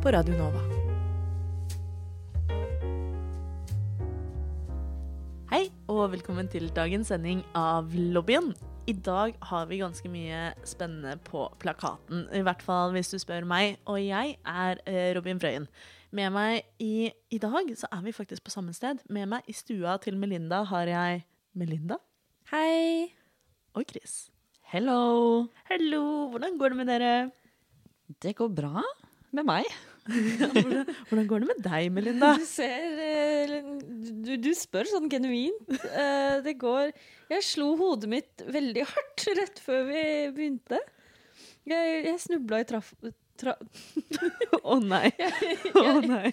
på Radio Nova. Hei, og velkommen til dagens sending av Lobbyen. I dag har vi ganske mye spennende på plakaten, i hvert fall hvis du spør meg. Og jeg er eh, Robin Frøyen. Med meg i, i dag så er vi faktisk på samme sted. Med meg i stua til Melinda har jeg Melinda Hei. og Chris. Hello! Hello. hvordan går det med dere? Det går bra med meg. Hvordan, går det med deg, Melinda? Du ser eh, du, du spør sånn genuint. Eh, Det går Jeg slo hodet mitt veldig hardt rett før vi begynte. Jeg, jeg snubla i traff... Tra, Å nei. Å nei.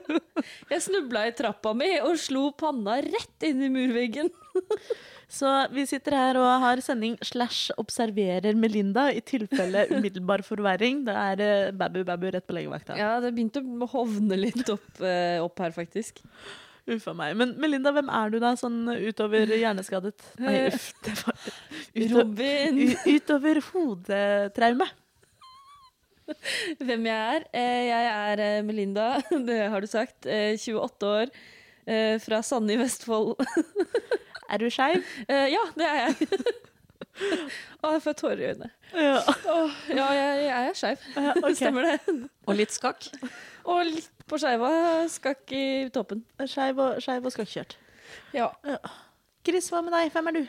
jeg snubla i trappa mi og slo panna rett inn i murveggen. Så vi sitter her og har sending slash observerer Melinda i tilfelle umiddelbar forverring. Da er babu babu rett på legevakta. Ja, det begynte å hovne litt opp, eh, opp her, faktisk. Uffa meg. Men Melinda, hvem er du da, sånn utover hjerneskadet? Nei, uff. Det var uto, Robin. utover hodetraume. Hvem jeg er? Eh, Jeg er eh, Melinda, det har du sagt. eh, 28 år, eh, fra Sande i Vestfold. Er du skeiv? Eh, Ja, det er jeg. Å, jeg får tårer i øynene. Ja. Åh, ja, jeg, jeg er skeiv. Ja, okay. Stemmer det. Og litt skakk. Og litt på skeiva. Skakk i toppen. Skeiv og, skeiv og skakkjørt. Ja. Chris, hva med deg? Hvem er du?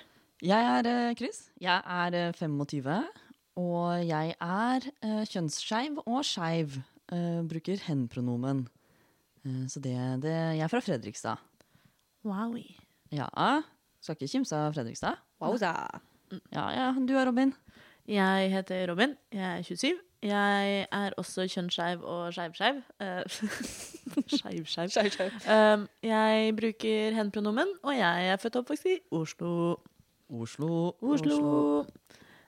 Jeg er Chris. Jeg er eh, 25. Og jeg er uh, kjønnsskeiv og skeiv. Uh, bruker hen-pronomen. Uh, så det, det Jeg er fra Fredrikstad. Wowie. Ja. Skal ikke kimse av Fredrikstad. Wowza. Ja, ja. Du er Robin. Jeg heter Robin. Jeg er 27. Jeg er også kjønnsskeiv og skeivskeiv. Skeivskeiv. Skeiv. Um, jeg bruker hen-pronomen, og jeg er født og oppvokst i Oslo. Oslo. Oslo.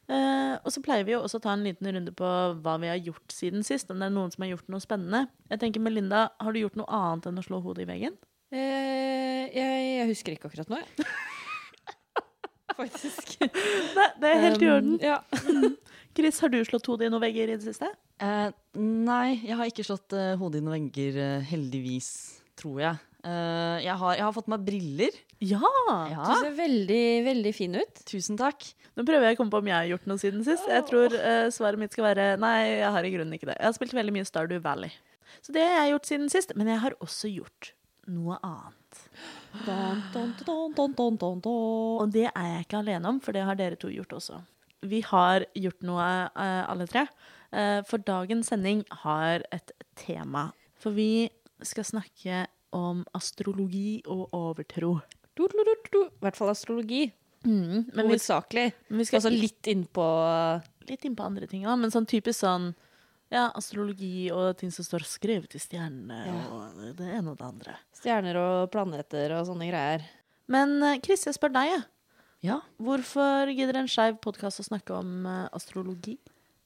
Eh, og så pleier vi jo også å ta en liten runde på hva vi har gjort siden sist. Om det er noen som har gjort noe spennende. Jeg tenker, Melinda, Har du gjort noe annet enn å slå hodet i veggen? Uh, jeg, jeg husker ikke akkurat nå, jeg. Faktisk. Nei, det er helt i orden. Um, ja. Chris, har du slått hodet i noen vegger i det siste? Uh, nei, jeg har ikke slått hodet i noen vegger, heldigvis. Tror jeg. Eh, jeg, har, jeg har fått meg briller. Ja! Du ser veldig, veldig fin ut. tusen takk. Nå prøver jeg å komme på om jeg har gjort noe siden sist. Jeg tror uh, svaret mitt skal være nei, jeg har i grunnen ikke det. Jeg har spilt veldig mye Stardew Valley. Så det har jeg gjort siden sist. Men jeg har også gjort noe annet. Don, don, don. Og det er jeg ikke alene om, for det har dere to gjort også. Vi har gjort noe, uh, alle tre. Eh, for dagens sending har et tema. For vi skal snakke om astrologi og overtro. Du, du, du, du. I hvert fall astrologi. Men Hovedsakelig. men vi skal Altså litt innpå litt inn på andre ting da. men sånn typisk sånn ja, astrologi og ting som står skrevet i stjernene, og det ene og det andre. stjerner og planeter og sånne greier. Men eh, Chris, jeg spør deg, jeg. Ja. Hvorfor gidder en skeiv podkast å snakke om eh, astrologi?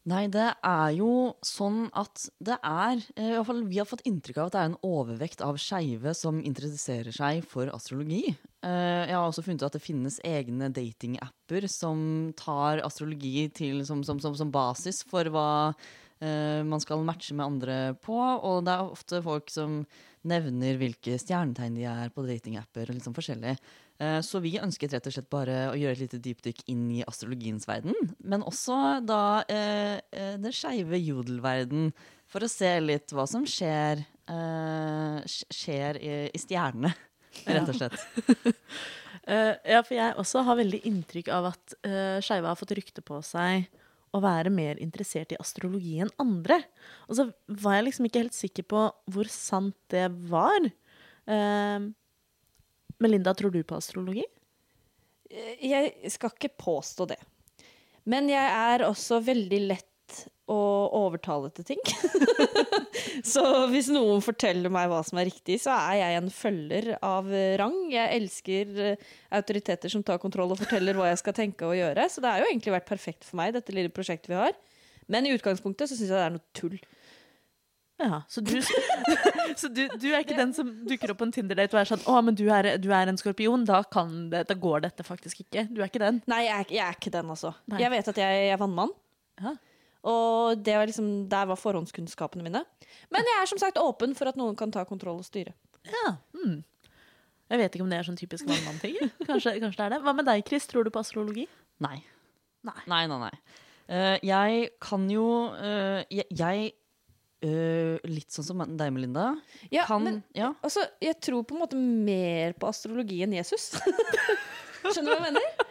Nei, det er jo sånn at det er eh, i hvert fall Vi har fått inntrykk av at det er en overvekt av skeive som interesserer seg for astrologi. Eh, Jeg har også funnet ut at det finnes egne datingapper som tar astrologi til, som, som, som, som basis for hva eh, man skal matche med andre på. Og det er ofte folk som nevner hvilke stjernetegn de er på datingapper. og litt sånn forskjellig. Eh, Så vi ønsket rett og slett bare å gjøre et lite dypdykk inn i astrologiens verden. Men også da eh, eh, den skeive jodelverden, for å se litt hva som skjer, eh, skjer i, i stjernene, rett og slett. Eh, ja, for jeg også har veldig inntrykk av at uh, skeive har fått rykte på seg å være mer interessert i astrologi enn andre. Og så var jeg liksom ikke helt sikker på hvor sant det var. Eh, Melinda, tror du på astrologi? Jeg skal ikke påstå det. Men jeg er også veldig lett å overtale til ting. så hvis noen forteller meg hva som er riktig, så er jeg en følger av eh, rang. Jeg elsker eh, autoriteter som tar kontroll og forteller hva jeg skal tenke og gjøre. Så det har jo egentlig vært perfekt for meg, dette lille prosjektet vi har. Men i utgangspunktet så syns jeg det er noe tull. Ja, så du, så du, du er ikke den som dukker opp på en Tinder-date og er sånn 'Å, men du er, du er en skorpion', da, kan det, da går dette faktisk ikke. Du er ikke den. Nei, jeg er, jeg er ikke den, altså. Nei. Jeg vet at jeg, jeg er vannmann. Ja. Og det var liksom, der var forhåndskunnskapene mine. Men jeg er som sagt åpen for at noen kan ta kontroll og styre. Ja. Mm. Jeg vet ikke om det er sånn typisk vannmann-ting. Kanskje, kanskje det er det. Hva med deg, Chris? Tror du på astrologi? Nei. Nei. Nei, nei, nei. Eh, jeg kan jo eh, Jeg, jeg eh, Litt sånn som deg, Melinda. Ja, kan, men ja. altså, jeg tror på en måte mer på astrologi enn Jesus. Skjønner du hva jeg mener?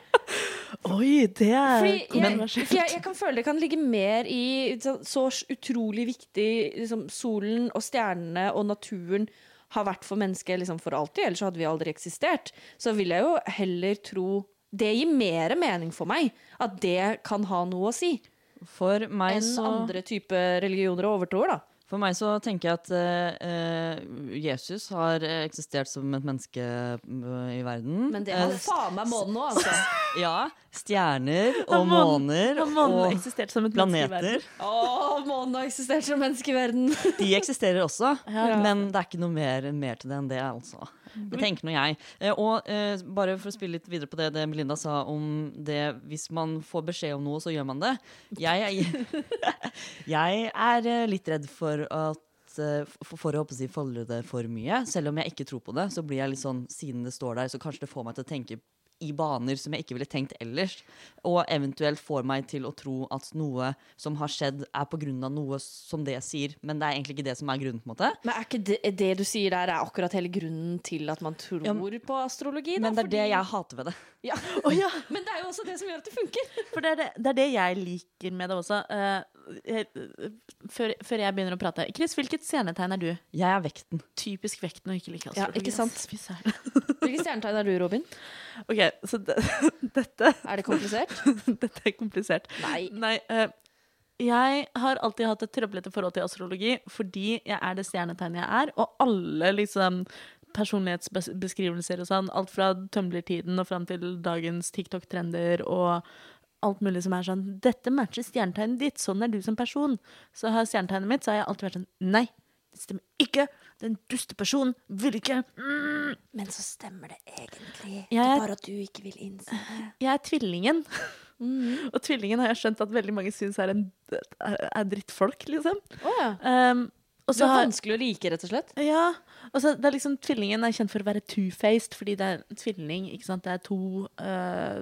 Oi, det er Fordi jeg, jeg, jeg kan føle det kan ligge mer i så, så utrolig viktig liksom, Solen og stjernene og naturen har vært for mennesket liksom, for alltid, ellers hadde vi aldri eksistert. Så vil jeg jo heller tro Det gir mer mening for meg at det kan ha noe å si, For meg enn så andre type religioner og overtroer, da. For meg så tenker jeg at eh, eh, Jesus har eksistert som et menneske eh, i verden. Men det var Eh, faen meg månen nå, altså. ja. Stjerner og Har måner og, månen og som et planeter. Å, månen har eksistert som menneske i verden. De eksisterer også, Ja. men det er ikke noe mer, mer til det enn det, altså. Det tenker nå jeg. Eh, og eh, bare for å spille litt videre på det, det Melinda sa om det hvis man får beskjed om noe, så gjør man det. Jeg, jeg er eh, litt redd for at eh, for, for å si, folde det for mye. Selv om jeg ikke tror på det, så blir jeg litt sånn, siden det står der, så kanskje det får meg til å tenke i baner som jeg ikke ville tenkt ellers. Og eventuelt får meg til å tro at noe som har skjedd, er av noe som det sier. Men det er egentlig ikke det som er grunnen. på en måte. Men er ikke det, det du sier der, er akkurat hele grunnen til at man tror Ja, på astrologi? Da? Men det er det jeg hater ved det. Ja. Oh, ja, Men det er jo også det som gjør at det funker. for det er det, det er det jeg liker med det også. Eh, før, før jeg begynner å prate. Chris, hvilket stjernetegn er du? Jeg er vekten. Typisk vekten og ikke like Ja, ikke sant? Hvilket stjernetegn er du, Robin? Ok, så det, dette, Er det komplisert? dette er komplisert. Nei. Nei, uh, jeg har alltid hatt et trøblete forhold til astrologi fordi jeg er det stjernetegnet jeg er, og alle liksom personlighetsbeskrivelser og sånn, alt fra Tumblr-tiden og fram til dagens TikTok-trender og alt mulig som er sånn Dette matcher stjernetegnet ditt, sånn er du som person. Så har stjernetegnet mitt, så har jeg alltid vært sånn Nei, det stemmer ikke. Den duste personen vil ikke. Mm. Men så stemmer det egentlig. Jeg er- bare at du ikke vil innse det. Jeg er tvillingen. Og tvillingen har jeg skjønt at veldig mange syns er, en, er drittfolk, liksom. Oh, ja. Um, og Du så er har, vanskelig å like, rett og slett? ja, og så det er liksom Tvillingen er kjent for å være two-faced, fordi det er tvilling. ikke sant? Det er to, uh,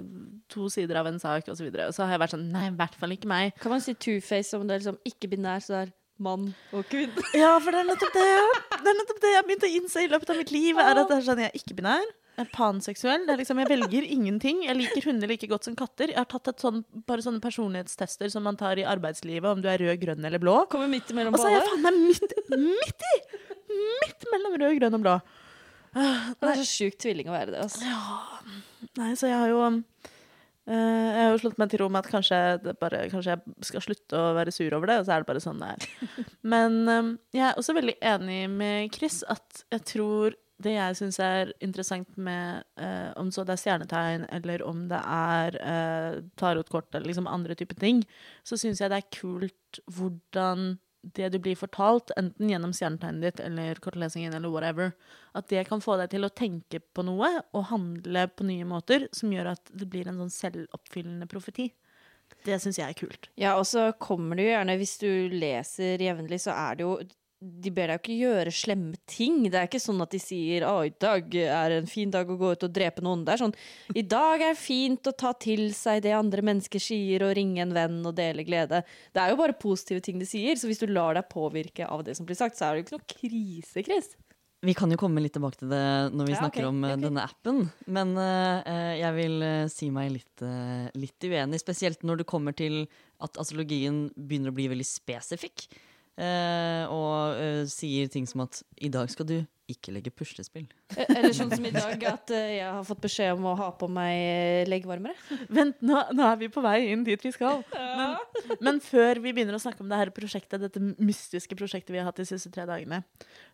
to sider av en sak, osv. Og, så videre. og så har jeg vært sånn Nei, i hvert fall ikke meg. Kan man si two-faced om det er liksom ikke-binær, så det er mann og kvinne? Ja, for det er nettopp det Det er nettopp det jeg har begynt å innse i løpet av mitt liv. Er at det er sånn, Jeg er ikke-binær. Panseksuell. Det er liksom, jeg velger ingenting. Jeg liker hunder like godt som katter. Jeg har tatt et sånn, bare sånne personlighetstester som man tar i arbeidslivet, om du er rød, grønn eller blå. Kommer midt mellom Og så er jeg faen meg midt, midt i! Midt mellom rød, grønn og blå. Det er så sjukt tvilling å være det. Altså. Nei, så jeg har jo Uh, Jeg har jo slått meg til ro med at kanskje, det bare, kanskje jeg skal slutte å være sur over det, og så er det bare sånn det er. Men eh, jeg er også veldig enig med Chris at jeg tror det jeg syns er interessant med eh, om så det er stjernetegn, eller om det er uh, tarotkort, eller liksom andre typer ting, så syns jeg det er kult hvordan det du blir fortalt, enten gjennom stjernetegnet ditt eller kortlesingen eller whatever, at det kan få deg til å tenke på noe og handle på nye måter, som gjør at det blir en sånn selvoppfyllende profeti. Det syns jeg er kult. Ja, og så kommer det jo gjerne, hvis du leser jevnlig, så er det jo De ber deg jo ikke gjøre slemme ting. Det er ikke sånn at de sier 'Å, i dag er en fin dag å gå ut og drepe noen'. Det er sånn 'I dag er fint å ta til seg det andre mennesker sier, og ringe en venn og dele glede'. Det er jo bare positive ting de sier, så hvis du lar deg påvirke av det som blir sagt, så er det jo ikke noe krise, Chris. Vi kan jo komme litt tilbake til det når vi Ja, snakker okay, om okay. denne appen. Men uh, jeg vil eh, si meg litt, uh, litt uenig, spesielt når det kommer til at astrologien begynner å bli veldig spesifikk. Eh, og eh, sier ting som at i dag skal du ikke legge puslespill. Eh, Eller sånn som i dag, at jeg har fått beskjed om å ha på meg leggvarmere. Vent, nå, nå er vi på vei inn dit vi skal. Men, men før vi begynner å snakke om det her prosjektet, dette mystiske prosjektet vi har hatt de siste tre dagene,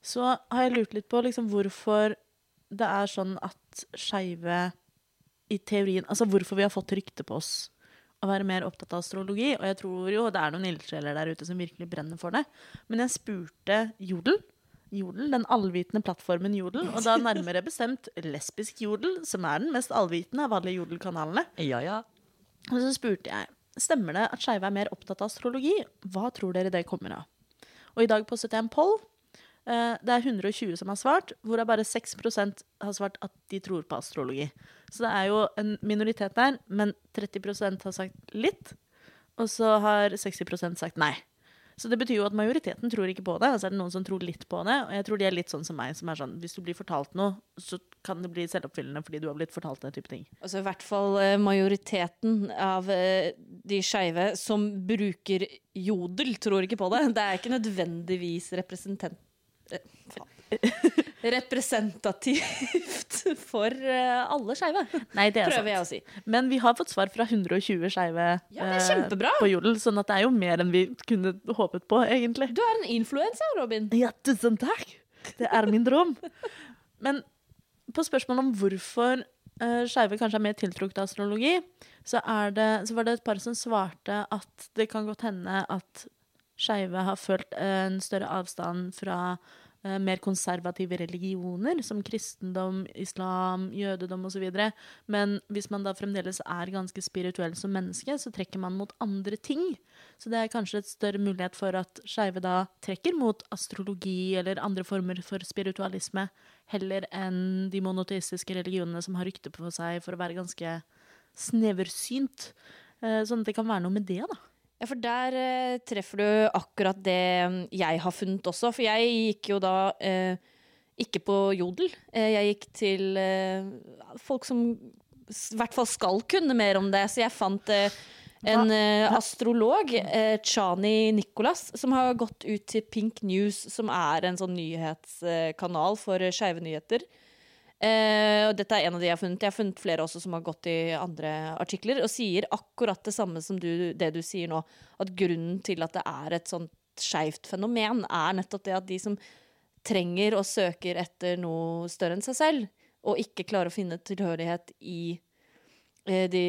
så har jeg lurt litt på liksom, hvorfor det er sånn at skeive i teorien Altså hvorfor vi har fått rykte på oss å være mer opptatt av astrologi. Og jeg tror jo det er noen ildsjeler der ute som virkelig brenner for det. Men jeg spurte Jodel. Jodel, Den allvitende plattformen Jodel, og da nærmere bestemt lesbisk Jodel, som er den mest allvitende av alle Jodel-kanalene. Ja, ja. Og så spurte jeg stemmer det at skeive er mer opptatt av astrologi. Hva tror dere det kommer av? Og i dag postet jeg en poll. Eh, Det er 120 som har svart, hvorav bare 6% har svart at de tror på astrologi. Så det er jo en minoritet der, men 30% har sagt litt. Og så har 60% sagt nei. Så det betyr jo at majoriteten tror ikke på det. Og så er det noen som tror litt på det. Og jeg tror de er litt sånn som meg, som er sånn hvis du blir fortalt noe, så kan det bli selvoppfyllende fordi du har blitt fortalt den type ting. Altså i hvert fall eh, majoriteten av eh, de skeive som bruker jodel, tror ikke på det. Det er ikke nødvendigvis representant... eh. Representativt for eh, alle skeive, Nei, det er sant. jeg å si. Men vi har fått svar fra 120 skeive Ja, eh, på Jodel, sånn at det er jo mer enn vi kunne håpet på, egentlig. Du er en influenser, Robin. Ja, tusen takk! Det er min drøm. Men på spørsmålet om hvorfor uh, skeive kanskje er mer tiltrukket av astrologi, så, er det, så var det et par som svarte at det kan godt hende at skeive har følt en større avstand fra eh, mer konservative religioner, som kristendom, islam, jødedom osv. Men hvis man da fremdeles er ganske spirituell som menneske, så trekker man mot andre ting. Så det er kanskje et større mulighet for at skeive da trekker mot astrologi eller andre former for spiritualisme, heller enn de monoteistiske religionene som har rykte på seg for å være ganske sneversynt. Eh, Sånn at det kan være noe med det, da. Ja, for der eh, treffer du akkurat det mm, jeg har funnet også. For jeg gikk jo da eh, ikke på Jodel. Eh, jeg gikk til eh, folk som i hvert fall skal kunne mer om det. Så jeg fant eh, en eh, astrolog, Chani Nicolas, som har gått ut til Pink News, som er en sånn nyhetskanal for skeive nyheter. Eh, og dette er en av de jeg har funnet. Jeg har funnet flere også som har gått i andre artikler, og sier akkurat det samme som du, det du sier nå. At grunnen til at det er et sånt skeivt fenomen, er nettopp det at de som trenger og søker etter noe større enn seg selv, og ikke klarer å finne tilhørighet i eh, de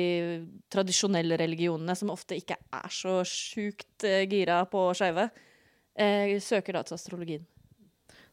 tradisjonelle religionene, som ofte ikke er så sjukt eh, gira på skeive, søker da til astrologien.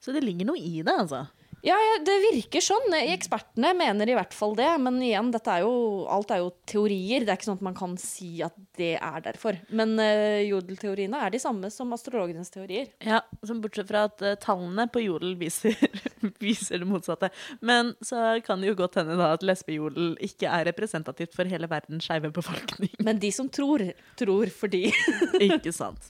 Så det ligger noe i det, altså. Ja, ja, det virker sånn. Ekspertene mener i hvert fall det. Men igjen, er jo, alt er jo teorier. Det er ikke sånn at man kan si at det er derfor. Men uh, jodelteoriene er de samme som astrologenes teorier. Ja, som Bortsett fra at uh, tallene på Jodel viser, viser det motsatte. Men så kan det jo godt hende da at lesbejodel ikke er representativt for hele verdens skeive befolkning. Men de som tror, tror fordi ikke sant?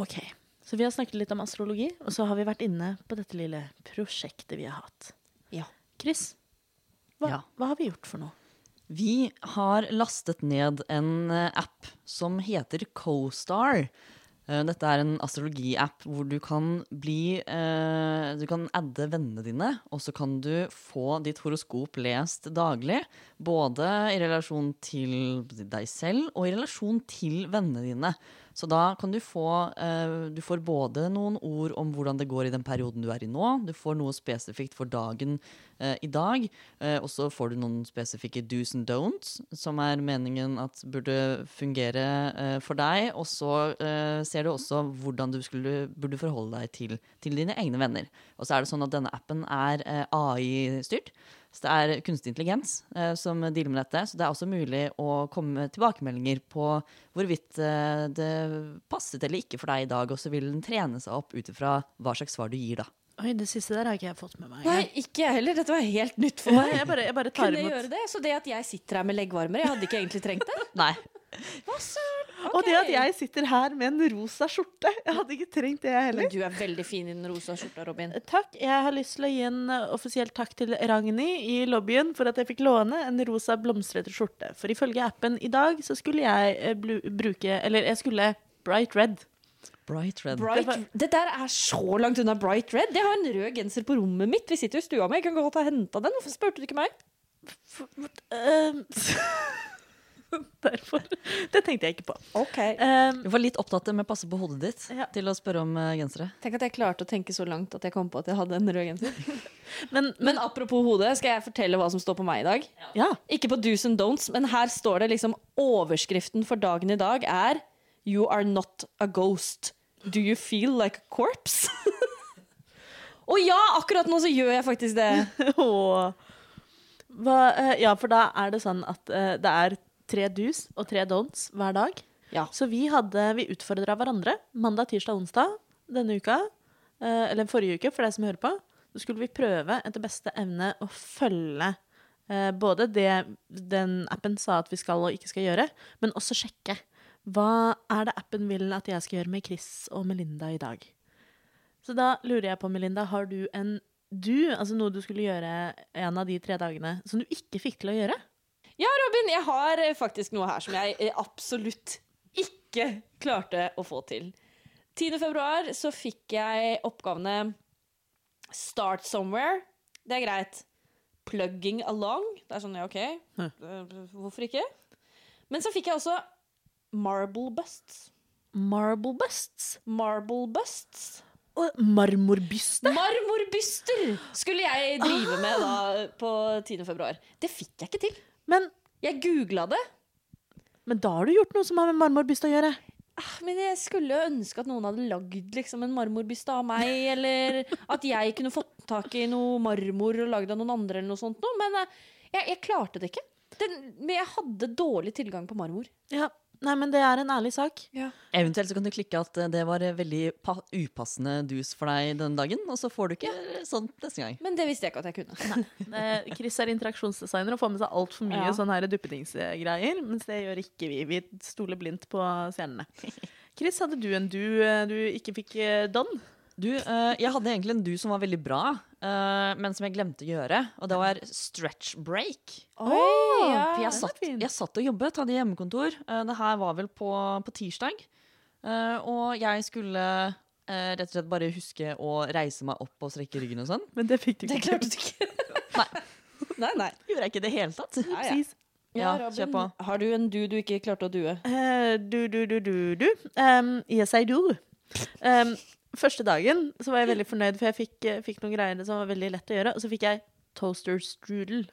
Ok, så vi har snakket litt om astrologi, og så har vi vært inne på dette lille prosjektet vi har hatt. Ja. Chris, hva, Ja. hva har vi gjort for noe? Vi har lastet ned en eh, app som heter CoStar. Eh, Dette er en astrologi-app hvor du kan bli eh, Du kan adde vennene dine, og så kan du få ditt horoskop lest daglig. Både i relasjon til deg selv og i relasjon til vennene dine. Så da kan du få eh, Du får både noen ord om hvordan det går i den perioden du er i nå. Du får noe spesifikt for dagen eh, i dag. Eh, og så får du noen spesifikke do's and don'ts, som er meningen at burde fungere for deg. Og så ser du også hvordan du skulle, burde forholde deg til, til dine egne venner. Og så er det sånn at denne appen er AI-styrt. Så det er kunstig intelligens eh, som dealer med dette. Så det er også mulig å komme med tilbakemeldinger på hvorvidt eh, det passet eller ikke for deg i dag, og så vil den trene seg opp ut ifra hva slags svar du gir, da. Oi, det siste der har ikke jeg fått med meg. Nei, ikke jeg heller. Dette var helt nytt for meg. jeg bare, jeg bare tar Kunne jeg imot. gjøre det? Så det at jeg sitter her med leggvarmere, jeg hadde ikke egentlig trengt det? Nei. Hva søren? Og det at jeg sitter her med en rosa skjorte. Jeg hadde ikke trengt det, jeg heller. Men du er veldig fin i den rosa skjorta, Robin. Takk. Jeg har lyst til å gi en uh, offisiell takk til Ragnhild i lobbyen for at jeg fikk låne en rosa blomstrete skjorte. For ifølge appen i dag så skulle jeg eh, bruke Eller jeg skulle Bright Red. Bright red. Bright, Det der er så langt unna bright red. Jeg har en rød genser på rommet mitt. Vi sitter jo i stua mi. Jeg kan godt ha henta den. Hvorfor spurte du ikke meg? Um, Derfor. Det tenkte jeg ikke på. Ok. Um, Du var litt opptatt med å passe på hodet ditt Ja. til å spørre om eh, gensere. Tenk at jeg klarte å tenke så langt at jeg kom på at jeg hadde en rød genser. men, Men men apropos hodet, skal jeg fortelle hva som står på meg i dag? ja. Ikke på do's and don'ts, men her står det liksom overskriften for dagen i dag er You are not a ghost. Do you feel like a corpse? Og ja, akkurat nå så gjør jeg faktisk det. Hva, eh, ja, for da er det sånn at eh, det er tre do's og tre don'ts hver dag. Ja. Så vi hadde, vi utfordra hverandre mandag, tirsdag, onsdag denne uka. eh, eller forrige uke, for deg som hører på. Så skulle vi prøve etter beste evne å følge eh, både det den appen sa at vi skal og ikke skal gjøre, men også sjekke. Hva er det appen vil at jeg skal gjøre med Chris og Melinda i dag? Så da lurer jeg på, Melinda, har du en du, altså noe du skulle gjøre en av de tre dagene, som du ikke fikk til å gjøre? Ja, Robin, jeg har eh, faktisk noe her som jeg eh, absolutt ikke klarte å få til. 10. februar så fikk jeg oppgavene Start somewhere. Det er greit. Plugging along. Det er sånn, ja, OK. Eh, Hvorfor ikke? Men så fikk jeg også marble busts. Marble busts. Marble busts. Marmorbyste. Marmorbyster skulle jeg drive med da på 10. februar. Det fikk jeg ikke til. Men, Jeg googla det. men da har du gjort noe som har med marmorbyste å gjøre. Ah, Men jeg skulle jo ønske at noen hadde lagd liksom, en marmorbyste av meg, eller at jeg kunne fått tak i noe marmor og lagd av noen andre, eller noe sånt. Men eh, jeg, jeg klarte det ikke. Den, men jeg hadde dårlig tilgang på marmor. Ja, Nei, men det er en ærlig sak. Eventuelt så kan du klikke at eh, det var eh, veldig pa upassende dus for deg denne dagen, og så får du ikke sånt neste gang. Men det visste jeg ikke at jeg kunne. Nei. Chris er interaksjonsdesigner og får med seg altfor mye Ja. sånne her duppedingsgreier, mens det gjør ikke vi. Vi stoler blindt på stjernene. Chris, hadde du en du eh, du ikke fikk eh, don? Du, eh, jeg hadde egentlig en du som var veldig bra, eh, men som jeg glemte å gjøre, og det var stretch break. Oi, ja. For jeg satt, jeg satt og jobbet, hadde hjemmekontor. Eh, det her var vel på, på tirsdag. Eh, og jeg skulle rett og slett bare huske å reise meg opp og strekke ryggen og sånn. Men det fikk du Det ikke. klarte du ikke. Nei, Nei, nei. gjorde jeg ikke i det hele tatt. Ja, ja. Ja, Robin. Har du en du du ikke klarte å due? Uh, du, du, du, du, du. Um, yes, I do. Um, første dagen så var jeg veldig fornøyd, for jeg fikk, eh, fikk noen greier som var veldig lett å gjøre. Og så fikk jeg toaster strudel.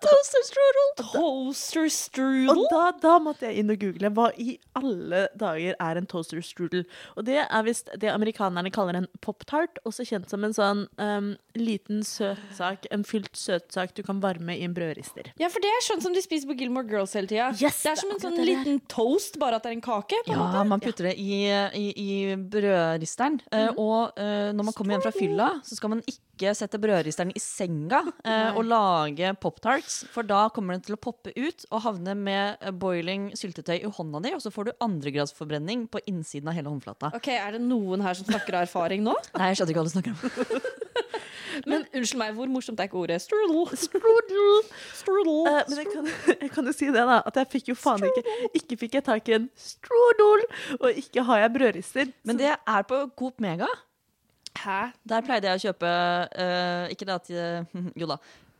Toaster strudel! Toaster Og da, da måtte jeg inn og google hva i alle dager er en toaster strudel. Og det er visst det amerikanerne kaller en pop-tart, også kjent som en sånn um, liten søtsak, en fylt søtsak du kan varme i en brødrister. Ja, for det er sånn som de spiser på Gilmore Girls hele tida. Yes, det er som en sånn liten toast, bare at det er en kake. På en måte. Ja, man putter det i, i, i brødristeren. eh, og uh, når man kommer hjem fra fylla, så skal man ikke sette brødristeren i senga eh, og lage pop-tarts, for da kommer den til å poppe ut og havne med boiling syltetøy i hånda di, og så får du andregradsforbrenning på innsiden av hele håndflata. Ok, Er det noen her som snakker av erfaring nå? Nei, jeg skjønner ikke hva du snakker om. Men unnskyld meg, hvor morsomt er ikke ordet strudel? Strudel! Strudel. Uh, men jeg kan, jeg kan jo si det, da. At jeg fikk jo faen ikke Ikke fikk jeg tak i en strudel, og ikke har jeg brødrister. Men det er på Coop Mega. Hæ? Der pleide jeg å kjøpe uh, Ikke det at eh, Jo da.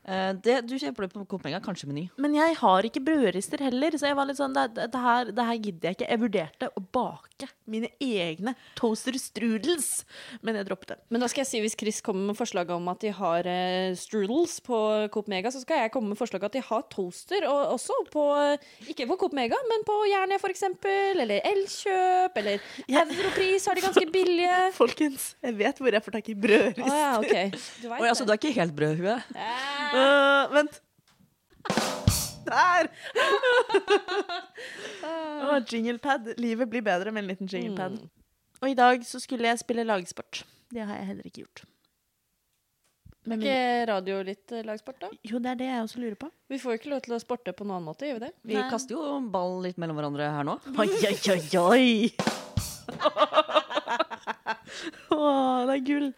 Eh, det, du kjøper det på Coop Mega, kanskje Meny. Men jeg har ikke brødrister heller, så jeg var litt sånn Det, det, det, her, det her gidder jeg ikke. Jeg vurderte å bake mine egne toaster strudels, men jeg droppet det. Men da skal jeg si hvis Chris kommer med forslag om at de har eh, strudels på Coop Mega, så skal jeg komme med forslag at de har toaster og, også på eh, Ikke på Coop Mega, men på Jernia for eksempel, eller Elkjøp, eller Ja. Europris har de ganske billige. Folkens, jeg vet hvor jeg får tak i brødrister. Å ja, ok. Du vet Oi, altså, du er ikke helt brødhue? Øh, vent. Der! oh, jinglepad. Livet blir bedre med en liten jinglepad. Og i dag så skulle jeg spille lagsport. Det har jeg heller ikke gjort. Er Men, ikke radio litt eh, lagsport, da? jo, det er det jeg også lurer på. Vi får jo ikke lov til å sporte på noen annen måte, gjør vi det? Vi Nei. kaster jo ball litt mellom hverandre her nå. Oi, oi, oi, oi! Å, det er gull.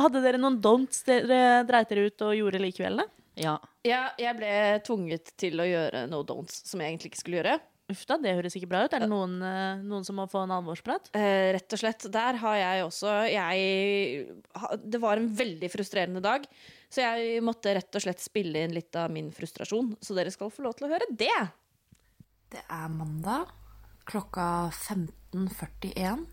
Hadde dere noen don'ts dere dreit dere ut og gjorde likevel? da? Ja. Ja, jeg ble tvunget til å gjøre no don'ts, som jeg egentlig ikke skulle gjøre. Uff da, det høres ikke bra ut. Er det noen, eh, noen som må få en alvorsprat? Eh, rett og slett. Der har jeg også jeg, Det var en veldig frustrerende dag, så jeg måtte rett og slett spille inn litt av min frustrasjon. Så dere skal få lov til å høre det. Det er mandag klokka 15.41.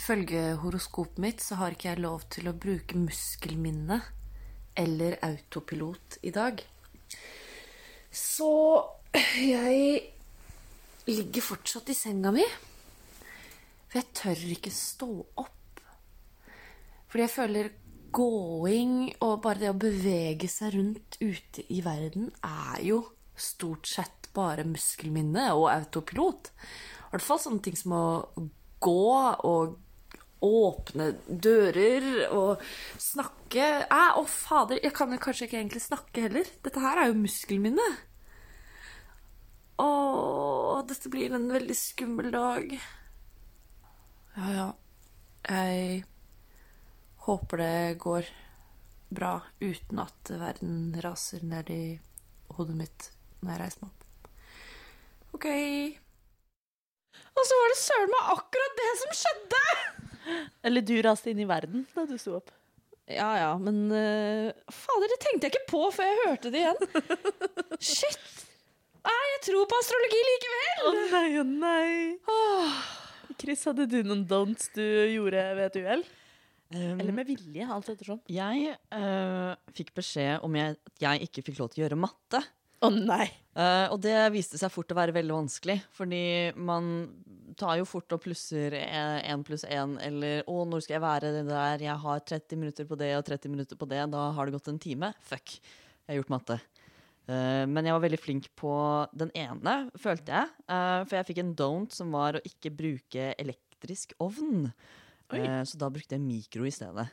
Ifølge horoskopet mitt så har ikke jeg lov til å bruke muskelminne eller autopilot i dag. Så jeg ligger fortsatt i senga mi. For jeg tør ikke stå opp. Fordi jeg føler gåing og bare det å bevege seg rundt ute i verden er jo stort sett bare muskelminne og autopilot. I hvert fall sånne ting som å gå og åpne dører og snakke. Æ, å fader, jeg kan kanskje ikke egentlig snakke heller. Dette her er jo muskelminne. Å, dette blir en veldig skummel dag. Ja, ja. Jeg håper det går bra uten at verden raser ned i hodet mitt når jeg reiser meg opp. OK. Og så var det søren meg akkurat det som skjedde! Eller du raste inn i verden da du sto opp. Ja ja, men uh, Fader, det tenkte jeg ikke på før jeg hørte det igjen. Shit! Nei, jeg tror på astrologi likevel! Å nei, å nei. Chris, hadde du noen don'ts du gjorde ved et uhell? Um, Eller med vilje, alt ettersom. jeg uh, fikk beskjed om jeg, at jeg ikke fikk lov til å gjøre matte. Å nei. Uh, og det viste seg fort å være veldig vanskelig, fordi man tar jo fort og plusser én pluss én, eller 'Å, når skal jeg være det der? Jeg har 30 minutter på det og 30 minutter på det.' Da har det gått en time. Fuck. Jeg har gjort matte. Uh, men jeg var veldig flink på den ene, følte jeg. Uh, for jeg fikk en don't som var å ikke bruke elektrisk ovn. Eh, så da brukte jeg mikro i stedet.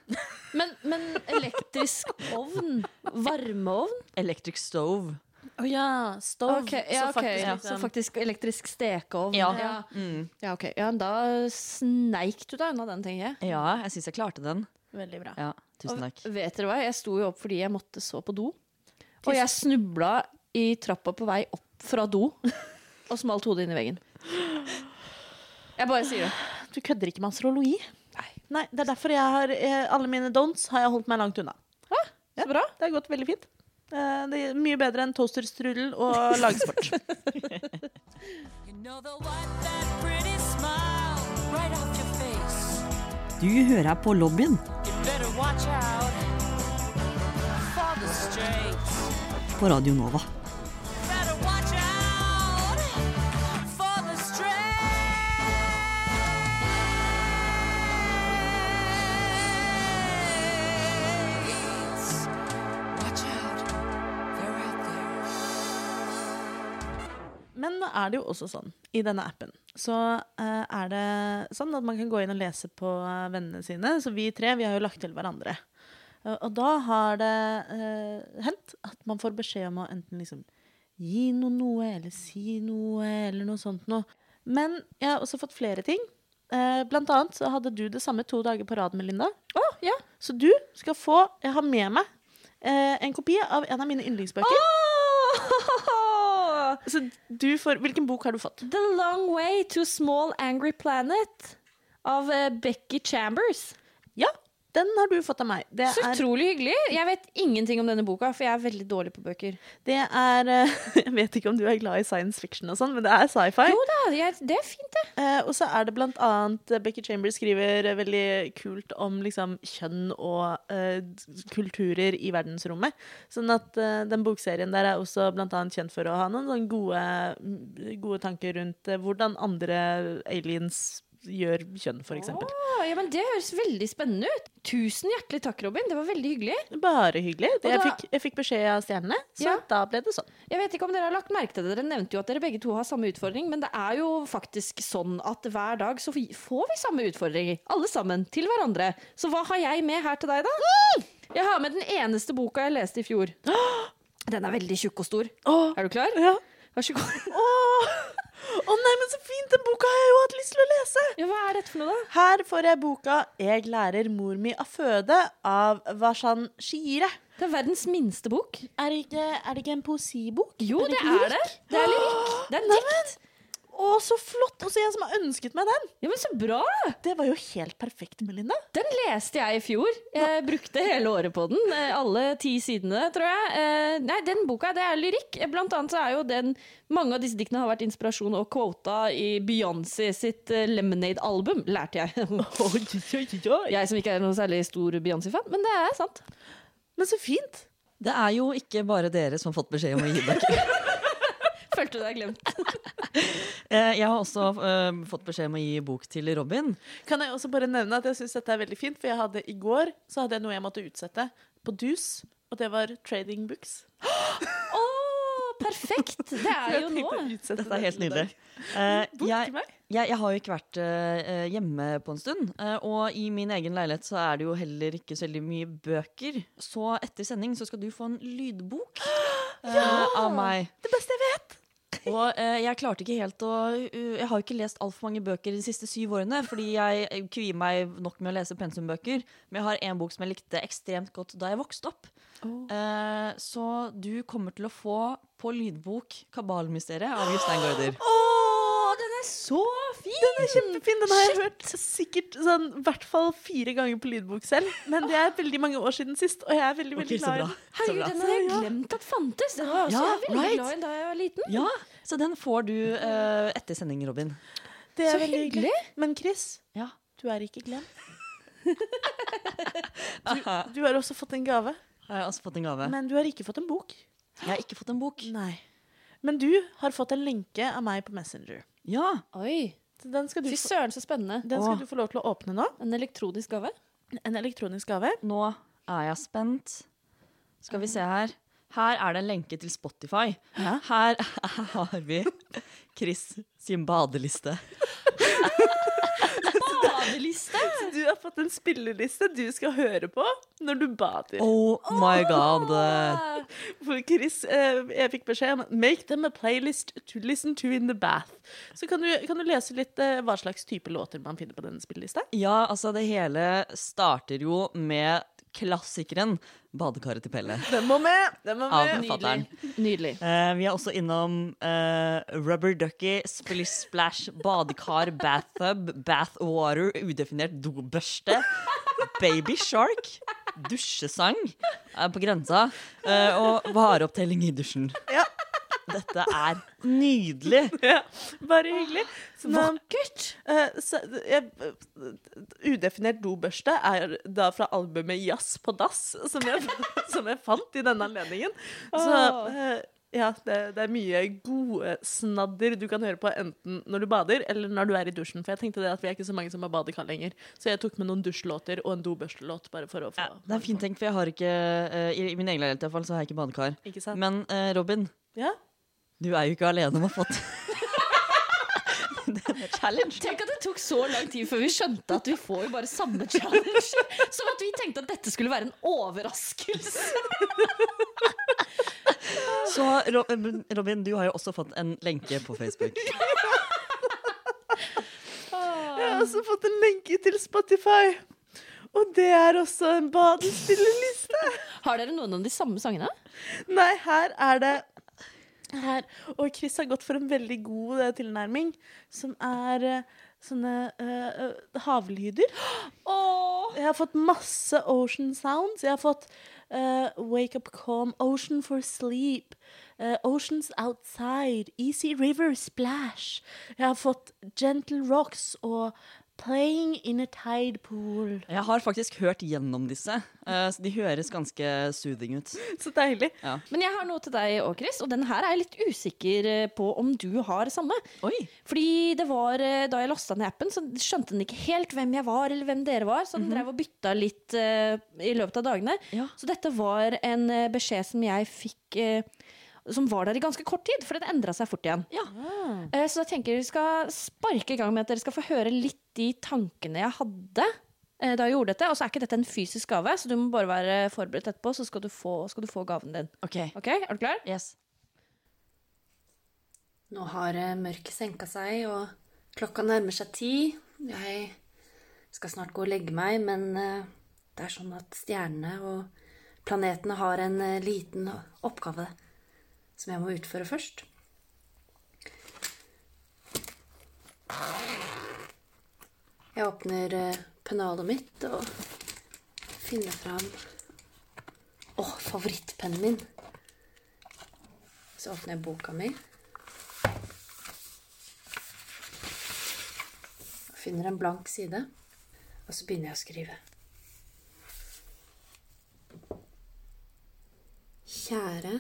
Men, men elektrisk ovn? Varmeovn? Electric stove. Å ja, Stov. Okay, ja, så okay, faktisk ja, Så faktisk elektrisk stekeovn. Ja. ja. Mm. Ja, ok. Ja, da sneik du deg unna den, tenker jeg. Ja, jeg syns jeg klarte den. Veldig bra. Ja, tusen Og vet dere hva? Jeg sto jo opp fordi jeg måtte så på do. Og jeg snubla i trappa på vei opp fra do og smalt hodet inn i veggen. Jeg bare sier det. Du kødder ikke med astrologi? Nei. Det er derfor jeg har eh, alle mine don'ts har jeg holdt meg langt unna. Så bra. Det har gått veldig fint. Eh, Det er mye bedre enn toasterstrudel og lagsport. Du hører på lobbyen på Radio Nova. Er det jo også sånn i denne appen. Så eh, er det sånn at man kan gå inn og lese på eh, vennene sine. Så vi tre vi har jo lagt til hverandre. Eh, og da har det eh, hendt at man får beskjed om å enten liksom gi noe noe, eller si noe, eller noe sånt noe. Men jeg har også fått flere ting. Eh, blant annet så hadde du det samme to dager på rad, Melinda. Oh, ja. Så du skal få Jeg har med meg eh, en kopi av en av mine yndlingsbøker. Så du får Hvilken bok har du fått? The Long Way to a Small Angry Planet av eh, Becky Chambers. Ja, Den har du fått av meg. Det Så utrolig hyggelig. Jeg vet ingenting om denne boka, for jeg er veldig dårlig på bøker. det er eh, Jeg vet ikke om du er glad i science fiction og sånn, men det er sci-fi. Jo da, det er fint, det. Eh, og så er det blant annet eh, Becky Chambers skriver veldig kult om liksom kjønn og uh, kulturer i verdensrommet. Sånn at uh, den bokserien der er også blant annet kjent for å ha noen sånne gode, gode tanker rundt uh, hvordan andre aliens gjør kjønn, for eksempel. Ja, men Det høres veldig spennende ut. Tusen hjertelig takk, Robin. Det var veldig hyggelig. Bare hyggelig. Da, jeg, fikk, jeg fikk beskjed av stjernene, så Ja. da ble det sånn. Jeg vet ikke om dere har lagt merke til det. Dere nevnte jo at dere begge to har samme utfordring, men det er jo faktisk sånn at hver dag så får vi samme utfordringer. Alle sammen. Til hverandre. Så hva har jeg med her til deg, da? Jeg har med den eneste boka jeg leste i fjor. Den er veldig tjukk og stor. Åh, Er du klar? ja. Vær så god. Åh. Å nei, men så fint! Den boka har jeg jo hatt lyst til å lese! Ja, hva er dette for noe, da? Her får jeg boka 'Jeg lærer mor mi å føde' av Vashan Shire. Det er verdens minste bok. Er det ikke, er det ikke en poesibok? Jo, det det, er det. Det er lyrikk. Det er dikt. Å, så flott! Og så jeg som har ønsket meg den! Ja, men så bra! Det var jo helt perfekt, Melinda. Den leste jeg i fjor. Jeg brukte hele året på den. eh, Alle ti sidene, tror jeg. Eh, Nei, den boka det er lyrikk. Blant annet så er jo den Mange av disse diktene har vært inspirasjon og quota i Beyoncé sitt eh, Lemonade-album, lærte jeg. Jeg som ikke er noe særlig stor Beyoncé-fan, men det er sant. Men så fint. Det er jo ikke bare dere som har fått beskjed om å gi bøker. Følte du deg glemt? Eh, Jeg har også uh, fått beskjed om å gi bok til Robin. Kan jeg også bare nevne at jeg syns dette er veldig fint, for jeg hadde i går så hadde jeg noe jeg måtte utsette på Dus, og det var trading books. Å, perfekt! Det er jo nå. Dette er helt nydelig. Eh, jeg, jeg, jeg har jo ikke vært hjemme på en stund. og i min egen leilighet så er det jo heller ikke så veldig mye bøker. Så etter sending så skal du få en lydbok eh, av meg. Det beste jeg vet! Og eh, jeg klarte ikke helt å Jeg har ikke lest altfor mange bøker de siste syv årene, fordi jeg kvier meg nok med å lese pensumbøker. Men jeg har en bok som jeg likte ekstremt godt da jeg vokste opp. Eh, så du kommer til å få på lydbok 'Kabalmysteriet' av Jostein Gaarder. Oh, den er så fin! Den er kjempefin. Den har jeg hørt sikkert sånn, i hvert fall fire ganger på lydbok selv. Men det er veldig mange år siden sist, og jeg er veldig, veldig okay, glad i den. Så Herregud, den har jeg glemt at fantes. Den var jeg også Ja, veldig right. glad i da jeg var liten. Ja, så den får du uh, etter sending, Robin. Det er Så veldig hyggelig. Men Chris, Ja. du er ikke glemt. Du, du har også fått en gave, Har jeg også fått en gave? men du har ikke fått en bok. Jeg har ikke fått en bok. Nei. Men du har fått en lenke av meg på Messenger. Ja, Oi, den skal du, Fy søren, så spennende. den skal Åh. du få lov til å åpne nå. En elektronisk gave. En elektronisk gave. nå er jeg spent. Skal vi se her. Her er det en lenke til Spotify. Her har vi Chris sin badeliste. Badeliste! Du har fått en spilleliste du skal høre på når du bader. Oh my god. For Chris, eh, jeg fikk beskjed om Make them a playlist to listen to in the bath. Så kan du, kan du lese litt eh, hva slags type låter man finner på denne spillelista? Ja, altså det hele starter jo med klassikeren 'Badekaret til Pelle' Den må med! Den må av med. forfatteren. Nydelig. Uh, vi er også innom uh, Rubber Ducky, Splish Splash, badekar, bathtub, bathwater, udefinert dobørste, Baby Shark, dusjesang uh, på grensa, eh, og vareopptelling i dusjen. Ja. Dette er nydelig! Ja, bare hyggelig. Så nå- Vakkert! Uh, jeg, udefinert dobørste er da fra albumet Jazz på dass, som jeg, som jeg fant i denne anledningen. Så uh, ja, det, det er mye gode snadder du kan høre på enten når du bader, eller når du er i dusjen. For jeg tenkte det at vi er ikke så mange som har badekar lenger. Så jeg tok med noen dusjlåter og en dobørstelåt, bare for å få Det er fint tenkt, for jeg har ikke I min egen leilighet i hvert fall, så har jeg ikke badekar. Ikke sant? Men Robin, Ja? Du er jo ikke alene om å ha fått denne challenge. Tenk at det tok så lang tid før vi skjønte at vi får jo bare samme challenge. Som at vi tenkte at dette skulle være en overraskelse. Så Robin, du har jo også fått en lenke på Facebook. Jeg har også fått en lenke til Spotify. Og det er også en badespillerliste. Har dere noen av de samme sangene? Nei, her er det her. Og Chris har gått for en veldig god uh, tilnærming, som er uh, sånne uh, havlyder. Jeg har fått masse ocean sounds. Jeg har fått Wake Up Calm, Ocean for Sleep, Oceans Outside, Easy River Splash. Jeg har fått Gentle Rocks og Playing in a Tide Pool. Jeg har faktisk hørt gjennom disse, eh, så de høres ganske soothing ut. Så deilig. Men jeg har noe til deg òg, Chris, og den her er jeg litt usikker eh, på om du har samme. Oi! Fordi det var, eh, da jeg lasta ned appen, så skjønte den ikke helt hvem jeg var, eller hvem dere var, så den drev og bytta litt uh, i løpet av dagene. Ja. Så dette var en beskjed som jeg fikk eh, som var der i ganske kort tid, for det endra seg fort igjen. Ja. Eh, Så da tenker jeg vi skal sparke i gang med at dere skal få høre litt de tankene jeg hadde eh, da jeg gjorde dette. Og så er ikke dette en fysisk gave, så du må bare være forberedt etterpå, så skal du få, skal du få gaven din. OK. Ok, Er du klar? Yes. Nå har eh, mørket senka seg, og klokka nærmer seg ti. Jeg skal snart gå og legge meg, men det er sånn at stjernene og planetene har en liten oppgave som jeg må utføre først. Jeg åpner eh, pennalet mitt og finner fram Å, favorittpennen min. Så åpner jeg boka mi. Og finner en blank side, og så begynner jeg å skrive. Kjære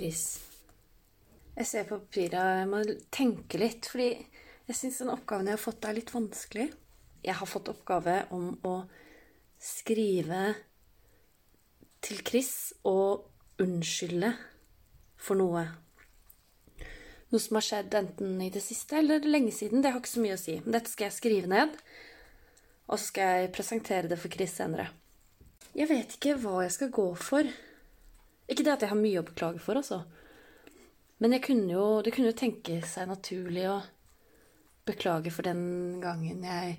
Chris. Jeg ser på papiret jeg må tenke litt, fordi jeg syns den oppgaven jeg har fått, er litt vanskelig. Jeg har fått oppgave om å skrive til Chris og unnskylde for noe. Noe som har skjedd enten i det siste eller lenge siden. Det har ikke så mye å si. Men dette skal jeg skrive ned, og så skal jeg presentere det for Chris senere. Jeg vet ikke hva jeg skal gå for. Ikke det at jeg har mye å beklage for, altså. Men kunne jo, det kunne jo tenke seg naturlig å beklage for den gangen jeg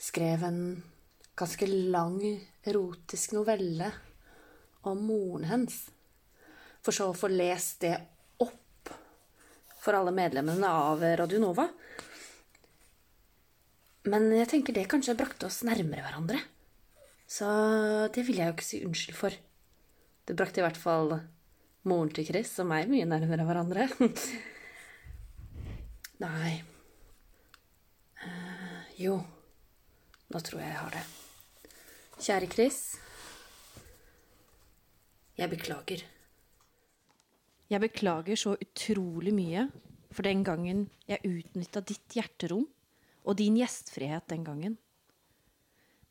skrev en ganske lang erotisk novelle om moren hennes. For så å få lest det opp for alle medlemmene av Radio Nova. Men jeg tenker det kanskje brakte oss nærmere hverandre. Så det vil jeg jo ikke si unnskyld for. Det brakte i hvert fall moren til Chris og meg mye nærmere hverandre. Nei uh, Jo, nå tror jeg jeg har det. Kjære Chris. Jeg beklager. Jeg beklager så utrolig mye for den gangen jeg utnytta ditt hjerterom og din gjestfrihet den gangen.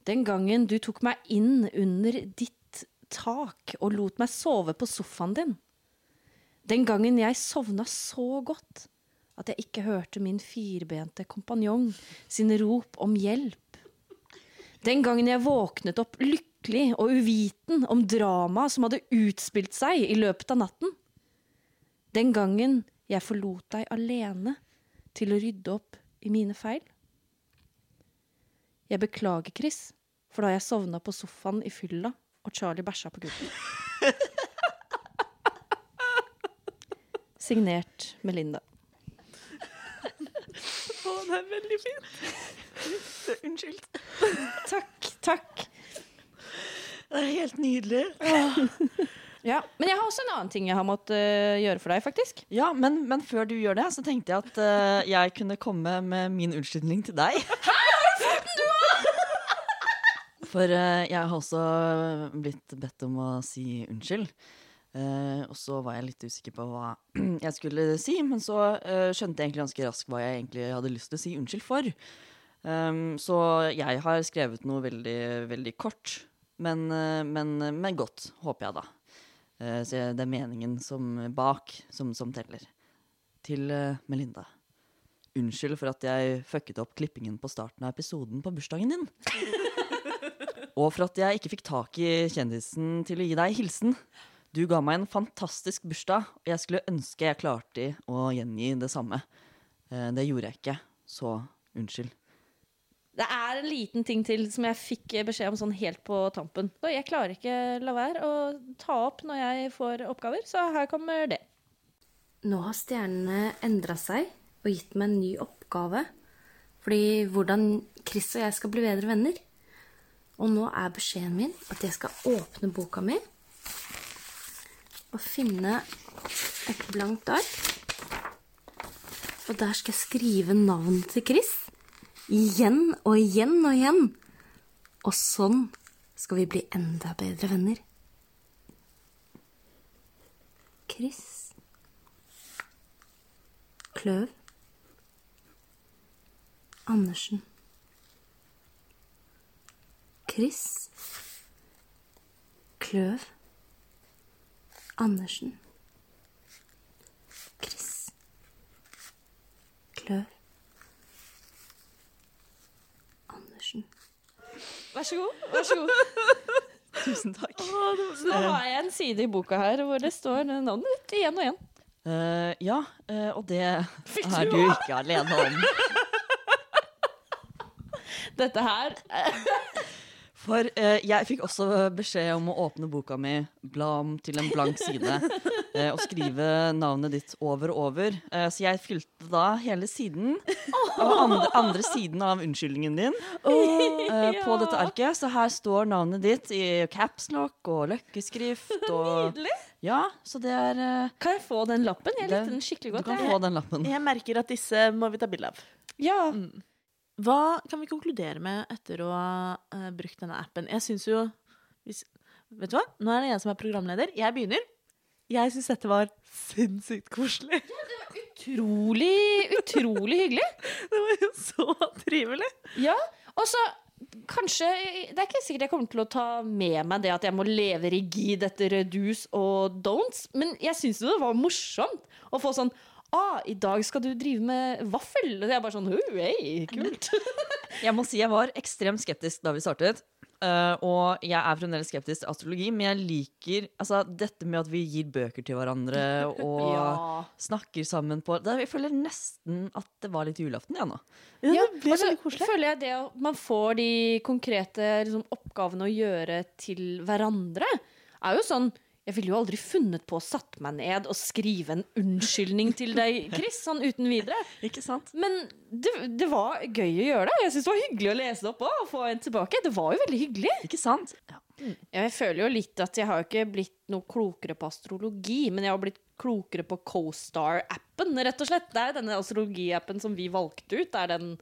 Den gangen du tok meg inn under ditt tak og lot meg sove på sofaen din. Den gangen jeg sovna så godt at jeg ikke hørte min firbente kompanjong sine rop om hjelp. Den gangen jeg våknet opp lykkelig og uviten om dramaet som hadde utspilt seg i løpet av natten. Den gangen jeg forlot deg alene til å rydde opp i mine feil. Jeg beklager, Chris, for da jeg sovna på sofaen i fylla og Charlie bæsja på gulvet. Signert Melinda. Å, det er veldig fint. Unnskyld. Takk, takk. Det er helt nydelig. Ja, Men jeg har også en annen ting jeg har måttet uh, gjøre for deg, faktisk. Ja, men, men før du gjør det, så tenkte jeg at uh, jeg kunne komme med min unnskyldning til deg. For eh, jeg har også blitt bedt om å si unnskyld. Uh, og så var jeg litt usikker på hva jeg skulle si, men så uh, skjønte jeg egentlig ganske raskt hva jeg egentlig hadde lyst til å si unnskyld for. Um, så jeg har skrevet noe veldig, veldig kort, men, uh, men, men godt, håper jeg da. Eh, så det er meningen som bak som, som teller. Til eh, Melinda. Unnskyld for at jeg fucket opp klippingen på starten av episoden på bursdagen din. Og for at jeg ikke fikk tak i kjendisen til å gi deg hilsen. Du ga meg en fantastisk bursdag, og jeg skulle ønske jeg klarte å gjengi det samme. Eh, Det gjorde jeg ikke, så unnskyld. Det er en liten ting til som jeg fikk beskjed om sånn helt på tampen. Og jeg klarer ikke la være å ta opp når jeg får oppgaver, så her kommer det. Nå har stjernene endra seg og gitt meg en ny oppgave. oppgave. Fordi hvordan Chris og jeg skal bli bedre venner. Og nå er beskjeden min at jeg skal åpne boka mi og finne et blankt ark. Og der skal jeg skrive navnet til Chris. Igjen og igjen og igjen. Og sånn skal vi bli enda bedre venner. Chris Kløv Andersen Chris Kløv Andersen Chris Kløv Andersen Vær så god. Vær så god. Tusen takk. Så nå har jeg en side i boka her hvor det står navnet ditt igjen og igjen. Uh, ja, uh, og det er du du ikke alene om. Dette her For eh, jeg fikk også beskjed om å åpne boka mi, bla om til en blank side eh, og skrive navnet ditt over og over. Eh, så jeg fylte da hele siden, av andre, andre siden av unnskyldningen din, eh, på dette arket. Så her står navnet ditt i capslock og løkkeskrift. Og, Nydelig. ja, så det er eh, Kan jeg få den lappen? Jeg likte den skikkelig godt. Du kan Jeg- få den lappen. Jeg merker at disse må vi ta bilde av. Ja. Hva kan vi konkludere med etter å ha uh, brukt denne appen? Jeg syns jo hvis, Vet du hva? Nå er det jeg som er programleder. Jeg begynner. Jeg syns dette var sinnssykt koselig. Ja, det var Utrolig, utrolig hyggelig. Det var jo så trivelig. Ja, og så kanskje Det er ikke sikkert jeg kommer til å ta med meg det at jeg må leve rigid etter do's og don'ts, men jeg syns jo det var morsomt å få sånn Ah, i dag skal du drive med vaffel. Og jeg er bare sånn «Oh, Hei, kult. Jeg må si jeg var ekstremt skeptisk da vi startet. Uh, og jeg er fremdeles skeptisk til astrologi, men jeg liker altså, dette med at vi gir bøker til hverandre og Ja. snakker sammen på det, Jeg føler nesten at det var litt julaften, jeg nå. Ja, Ja, det ble veldig koselig. føler jeg det at man får de konkrete liksom, oppgavene å gjøre til hverandre, er jo sånn Jeg ville jo aldri funnet på å satt meg ned og skrive en unnskyldning til deg, Chris, sånn uten videre. Ikke sant? Men det, det var gøy å gjøre det. Jeg syns det var hyggelig å lese det opp òg, og få en tilbake. Det var jo veldig hyggelig. Ikke sant? Ja. Jeg føler jo litt at jeg har ikke blitt noe klokere på astrologi, men jeg har blitt klokere på CoStar-appen, rett og slett. Det er denne astrologi-appen som vi valgte ut. Det er den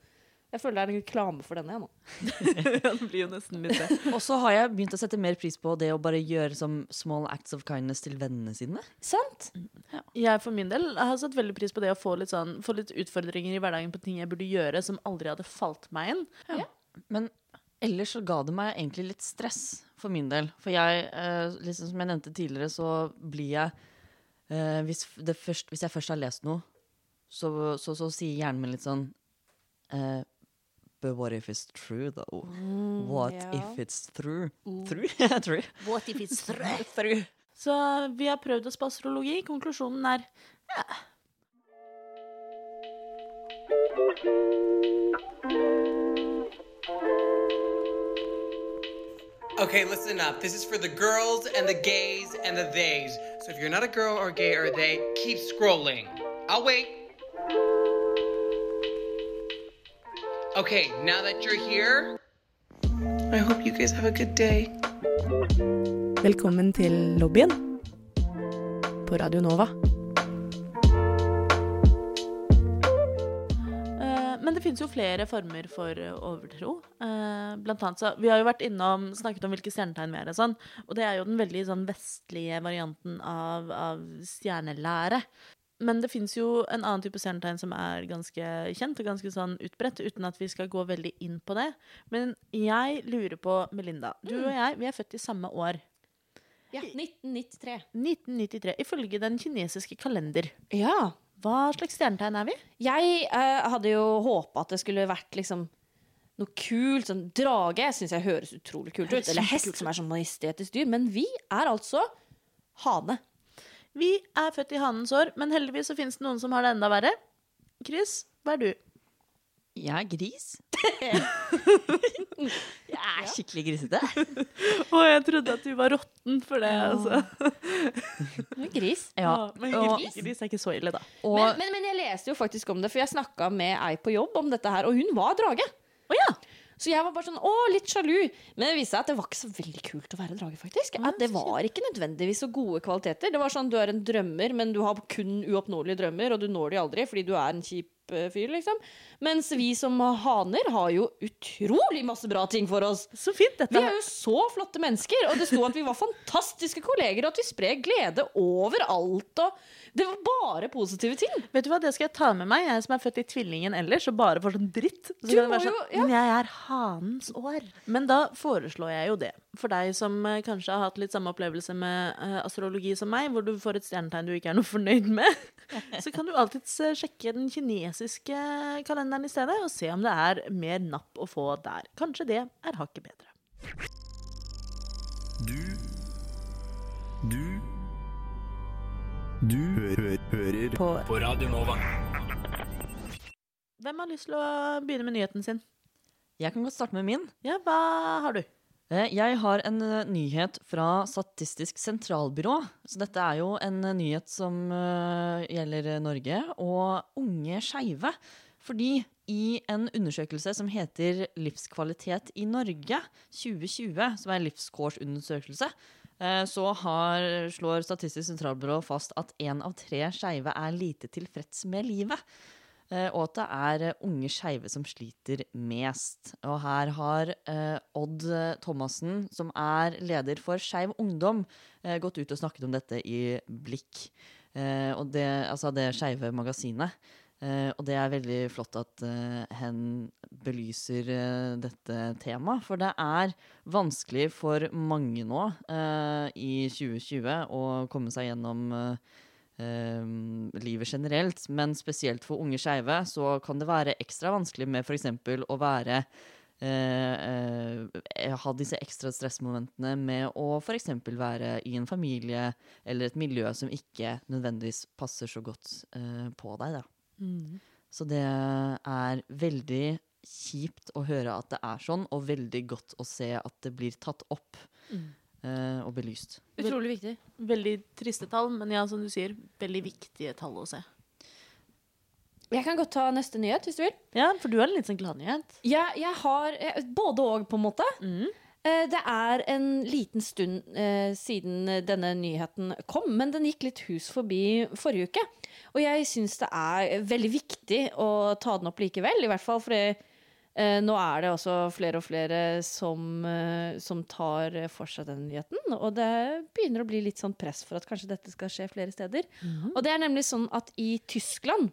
Jeg føler det er en reklame for denne, jeg nå. Det blir jo nesten litt det. Og så har jeg begynt å sette mer pris på det å bare gjøre som small acts of kindness til vennene sine. Sant? Jeg for min del har satt veldig pris på det å få litt, sånn, få litt utfordringer i hverdagen på ting jeg burde gjøre som aldri hadde falt meg inn. Men ellers så ga det meg egentlig litt stress for min del. For jeg, eh, liksom som jeg nevnte tidligere, så blir jeg eh, hvis, det først, hvis jeg først har lest noe, så, så, så sier hjernen min litt sånn eh, But what if it's true, though? what ja. if it's true? True? true. What if it's true? Så vi har prøvd oss på astrologi. Konklusjonen er ja. Okay, listen up. This is for the girls and the gays and the theys. So if you're not a girl or gay or they, keep scrolling. I'll wait. Okay, now that you're here, I hope you guys have a good day. Velkommen til lobbyen på Radio Nova. Eh, Men det finnes jo flere former for overtro. Eh, Blant annet så, Vi har jo vært innom, snakket om hvilke stjernetegn vi er. Og sånn, og det er jo den veldig sånn vestlige varianten av, av stjernelære. Men det fins jo en annen type stjernetegn som er ganske kjent og ganske sånn utbredt, uten at vi skal gå veldig inn på det. Men jeg lurer på, Melinda, du og jeg vi er født i samme år. Ja, 1993. 1993, ifølge den kinesiske kalender. Ja. Hva slags stjernetegn er vi? Jeg uh, hadde jo håpa at det skulle vært liksom noe kult. Sånn drage syns jeg høres utrolig kult ut. Eller hest, som er sånn majestetisk dyr. Men vi er altså hane. Vi er født i hanens år, men heldigvis så finnes det noen som har det enda verre. Chris, hva er du? Jeg er gris. jeg er skikkelig grisete. Å, jeg trodde at du var rotten for det, altså. gris. Ja, men og, gris er ikke så ille, da. og, Men, men, men jeg leste jo faktisk om det, for jeg snakka med ei på jobb om dette her, og hun var drage. Å ja. Så jeg var bare sånn, å, litt sjalu. Men det viste seg at det var ikke så veldig kult å være drage, faktisk. At det var ikke nødvendigvis så gode kvaliteter. Det var sånn, Du er en drømmer, men du har kun uoppnåelige drømmer, og du når de aldri fordi du er en kjip fyr, liksom. Mens vi som haner har jo utrolig masse bra ting for oss. Så fint. Dette Vi er jo så flotte mennesker, og det sto at vi var fantastiske kolleger, og at vi sprer glede overalt. Og det var bare positive ting. Vet du hva, Det skal jeg ta med meg, jeg som er født i tvillingen ellers og bare får sånn dritt. Så Du må sånn, jo- ja. Men jeg er hanens år. Men da foreslår jeg jo det. For deg som eh, kanskje har hatt litt samme opplevelse med eh, astrologi som meg, hvor du får et stjernetegn du ikke er noe fornøyd med, så kan du alltids eh, sjekke den kinesiske kalenderen i stedet og se om det er mer napp å få der. Kanskje det er hakket bedre. Du Du Du hø hø hører på. På Radio Nova. Hvem har lyst til å begynne med nyheten sin? jeg kan godt starte med min. Ja, hva har du? Eh, Jeg har en eh, nyhet fra Statistisk sentralbyrå. Så dette er jo en eh, nyhet som gjelder Norge og unge skeive. Fordi i en undersøkelse som heter Livskvalitet i Norge 2020, som er en livskårsundersøkelse, så har, slår Statistisk sentralbyrå fast at én av tre skeive er lite tilfreds med livet. Eh, og at det er eh, unge skeive som sliter mest. Og her har eh, Odd eh, Thomassen, som er leder for Skeiv Ungdom, eh, gått ut og snakket om dette i Blikk. Eh, og det, altså det skeive magasinet. Og det er veldig flott at hen belyser dette temaet. For det er vanskelig for mange nå i 2020 å komme seg gjennom eh, livet generelt, men spesielt for unge skeive så kan det være ekstra vanskelig med f.eks. å være eh, eh, Ha disse ekstra stressmomentene med å f.eks. være i en familie eller et miljø som ikke nødvendigvis passer så godt eh, på deg. Da. Så det er veldig kjipt å høre at det er sånn, og veldig godt å se at det blir tatt opp eh, og belyst. Utrolig viktig. Veldig triste tall, men ja, som du sier, veldig viktige tall å se. Jeg kan godt ta neste nyhet, hvis du vil. Ja, for du har en litt sånn gladnyhet. Ja, jeg har eh, både og, på en måte. Mm. Det er en liten stund eh, siden denne nyheten kom, men den gikk litt hus forbi forrige uke. Og jeg syns det er veldig viktig å ta den opp likevel, i hvert fall fordi eh, nå er det også flere og flere som, eh, som tar for seg den nyheten. Og det begynner å bli litt sånn press for at kanskje dette skal skje flere steder. Og det er nemlig sånn at i Tyskland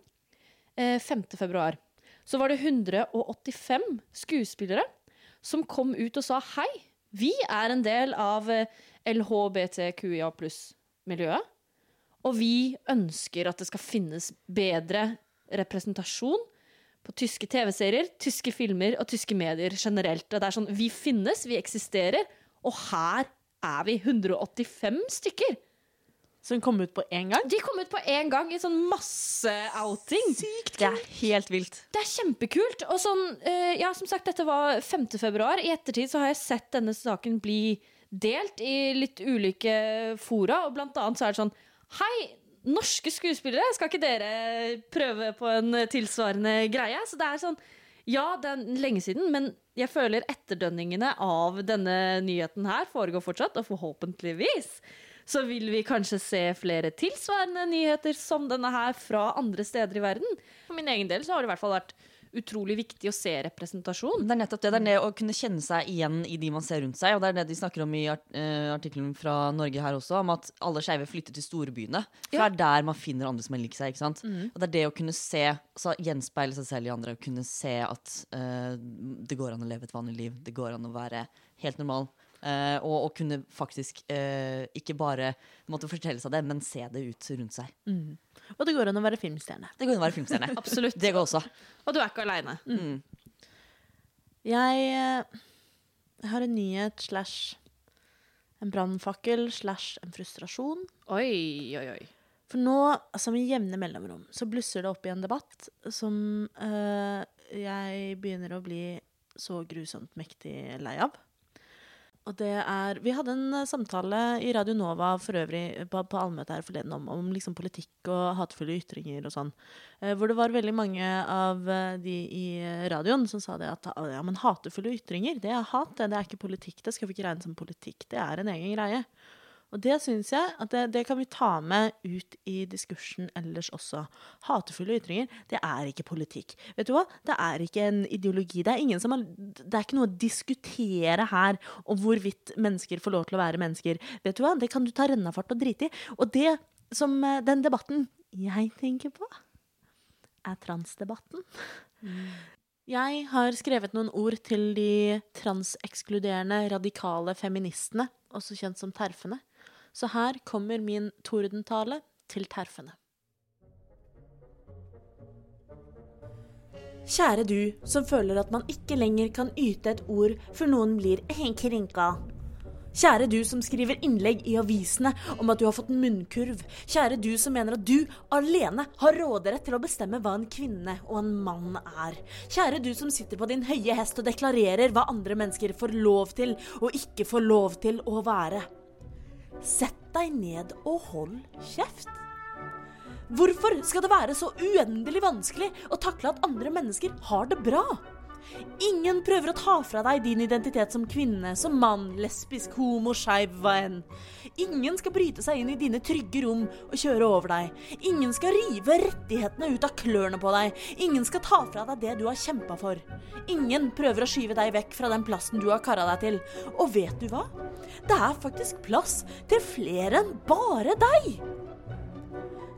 eh, 5. februar så var det 185 skuespillere som kom ut og sa hei, vi er en del av eh, LHBTQIA pluss-miljøet. Og vi ønsker at det skal finnes bedre representasjon på tyske TV-serier, tyske filmer og tyske medier generelt. Det er sånn, Vi finnes, vi eksisterer, og her er vi 185 stykker. Som kom ut på én gang. De kom ut på én gang i sånn masseouting. Det er helt vilt. Det er kjempekult. Og sånn, eh, ja, som sagt, dette var 5. februar. I ettertid så har jeg sett denne saken bli delt i litt ulike fora, og blant annet så er det sånn Hei, norske skuespillere, skal ikke dere prøve på en tilsvarende greie? Så det er sånn Ja, det er lenge siden, men jeg føler etterdønningene av denne nyheten her foregår fortsatt, og forhåpentligvis så vil vi kanskje se flere tilsvarende nyheter som denne her fra andre steder i verden. For min egen del så har det i hvert fall vært utrolig viktig å se representasjon. Det er nettopp det. Det er det å kunne kjenne seg igjen i de man ser rundt seg. Og det er det de snakker om i eh, artikkelen fra Norge her også, om at alle skeive flytter til storbyene. For Ja. det er der man finner andre som er lik seg. ikke sant? Og det er det å kunne se, altså gjenspeile seg selv i andre, kunne se at uh, det går an å leve et vanlig liv. Det går an å være helt normal. Uh, og, og kunne faktisk uh, ikke bare måtte fortelle seg det, men se det ut rundt seg. Og det går an å være filmstjerne. Det går an å være filmstjerne. Absolutt. Det går også. Og du er ikke aleine. Jeg, eh, jeg har en nyhet slash en brannfakkel slash en frustrasjon. Oi, oi, oi. For nå, altså med jevne mellomrom, så blusser det opp i en debatt som øh, jeg begynner å bli så grusomt mektig lei av. Og det er Vi hadde en eh, samtale i Radio Nova for øvrig eh, på, på allmøtet her forleden om, om liksom politikk og hatefulle ytringer og sånn. Eh, hvor det var veldig mange av de i radioen som sa det at «Ah, ja, men hatefulle ytringer, det er hat, det er ikke politikk. Det skal vi ikke regne som politikk. Det er en egen greie. Og det syns jeg at det, det kan vi ta med ut i diskursen ellers også. Hatefulle ytringer, det er ikke politikk. Vet du hva? Det er ikke en ideologi. Det er, ingen som har, det er ikke noe å diskutere her om hvorvidt mennesker får lov til å være mennesker. Vet du hva? Det kan du ta rennafart og drite i. Og det som eh, den debatten jeg tenker på, er transdebatten. Jeg har skrevet noen ord til de transekskluderende, radikale feministene, også kjent som terfene. Så her kommer min tordentale til terfene. Kjære du som føler at man ikke lenger kan yte et ord før noen blir krenka. Kjære du som skriver innlegg i avisene om at du har fått en munnkurv. Kjære du som mener at du alene har råderett til å bestemme hva en kvinne og en mann er. Kjære du som sitter på din høye hest og deklarerer hva andre mennesker får lov til og ikke får lov til å være. Sett deg ned og hold kjeft. Hvorfor skal det være så uendelig vanskelig å takle at andre mennesker har det bra? Ingen prøver å ta fra deg din identitet som kvinne, som mann, lesbisk, homo, skeiv, hva enn. Ingen skal bryte seg inn i dine trygge rom og kjøre over deg. Ingen skal rive rettighetene ut av klørne på deg. Ingen skal ta fra deg det du har kjempa for. Ingen prøver å skyve deg vekk fra den plassen du har kara deg til. Og vet du hva? Det er faktisk plass til flere enn bare deg.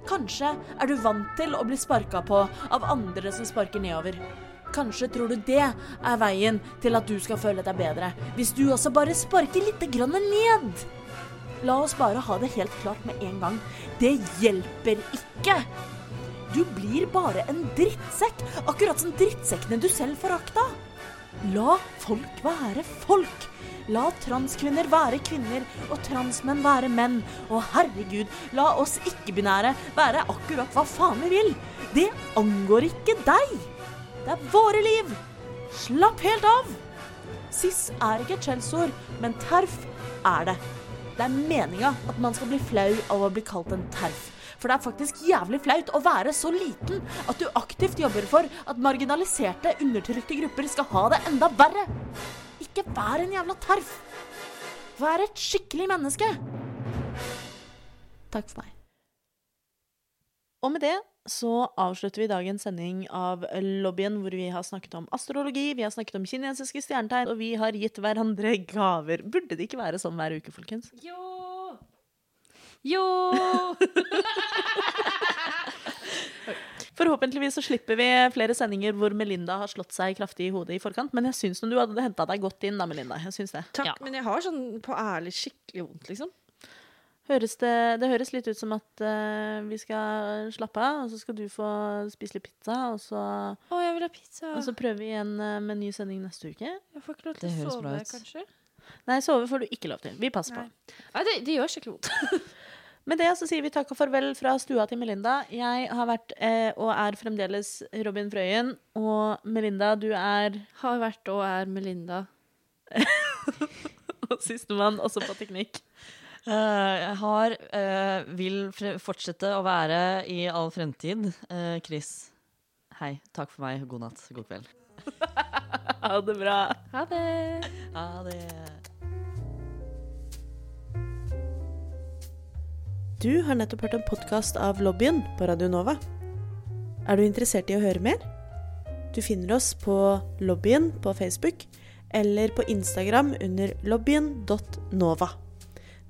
Kanskje er du vant til å bli sparka på av andre som sparker nedover. Kanskje tror du det er veien til at du skal føle deg bedre, hvis du også bare sparker litt grann ned. La oss bare ha det helt klart med en gang. Det hjelper ikke. Du blir bare en drittsekk, akkurat som drittsekkene du selv forakta. La folk være folk. La transkvinner være kvinner og transmenn være menn. Og herregud, la oss ikke-binære være akkurat hva faen vi vil. Det angår ikke deg. Det er våre liv. Slapp helt av. Sis er ikke et skjellsord, men terf er det. Det er meninga at man skal bli flau av å bli kalt en terf. For det er faktisk jævlig flaut å være så liten at du aktivt jobber for at marginaliserte, undertrykte grupper skal ha det enda verre. Ikke vær en jævla terf. Vær et skikkelig menneske. Takk for meg. Og med det så avslutter vi dagens sending av Lobbyen, hvor vi har snakket om astrologi, vi har snakket om kinesiske stjernetegn, og vi har gitt hverandre gaver. Burde det ikke være sånn hver uke, folkens? Jo! Jo! Forhåpentligvis så slipper vi flere sendinger hvor Melinda har slått seg kraftig i hodet i forkant. Men jeg syns du hadde henta deg godt inn da, Melinda. Jeg syns det. Takk, men jeg har sånn på ærlig skikkelig vondt, liksom. Høres det, det høres litt ut som at uh, vi skal slappe av, og så skal du få spise litt pizza, og så, Å, jeg vil ha pizza. og så prøver vi igjen uh, med en ny sending neste uke. Jeg får ikke lov til å sove, kanskje? Nei, sove får du ikke lov til. Vi passer på. Nei. Nei, det, det gjør skikkelig vondt. Med det så sier vi takk og farvel fra stua til Melinda. Jeg har vært eh, og er fremdeles Robin Frøyen. Og Melinda, du er Har vært og er Melinda. og sistemann også på teknikk. Eh, jeg har eh, Vil fre fortsette å være i all fremtid. Eh, Chris, hei. Takk for meg. God natt. God kveld. Ha det bra. Ha det. Ha det. Du har nettopp hørt en podkast av Lobbyen på Radio Nova. Er du interessert i å høre mer? Du finner oss på Lobbyen på Facebook eller på Instagram under lobbyen.nova.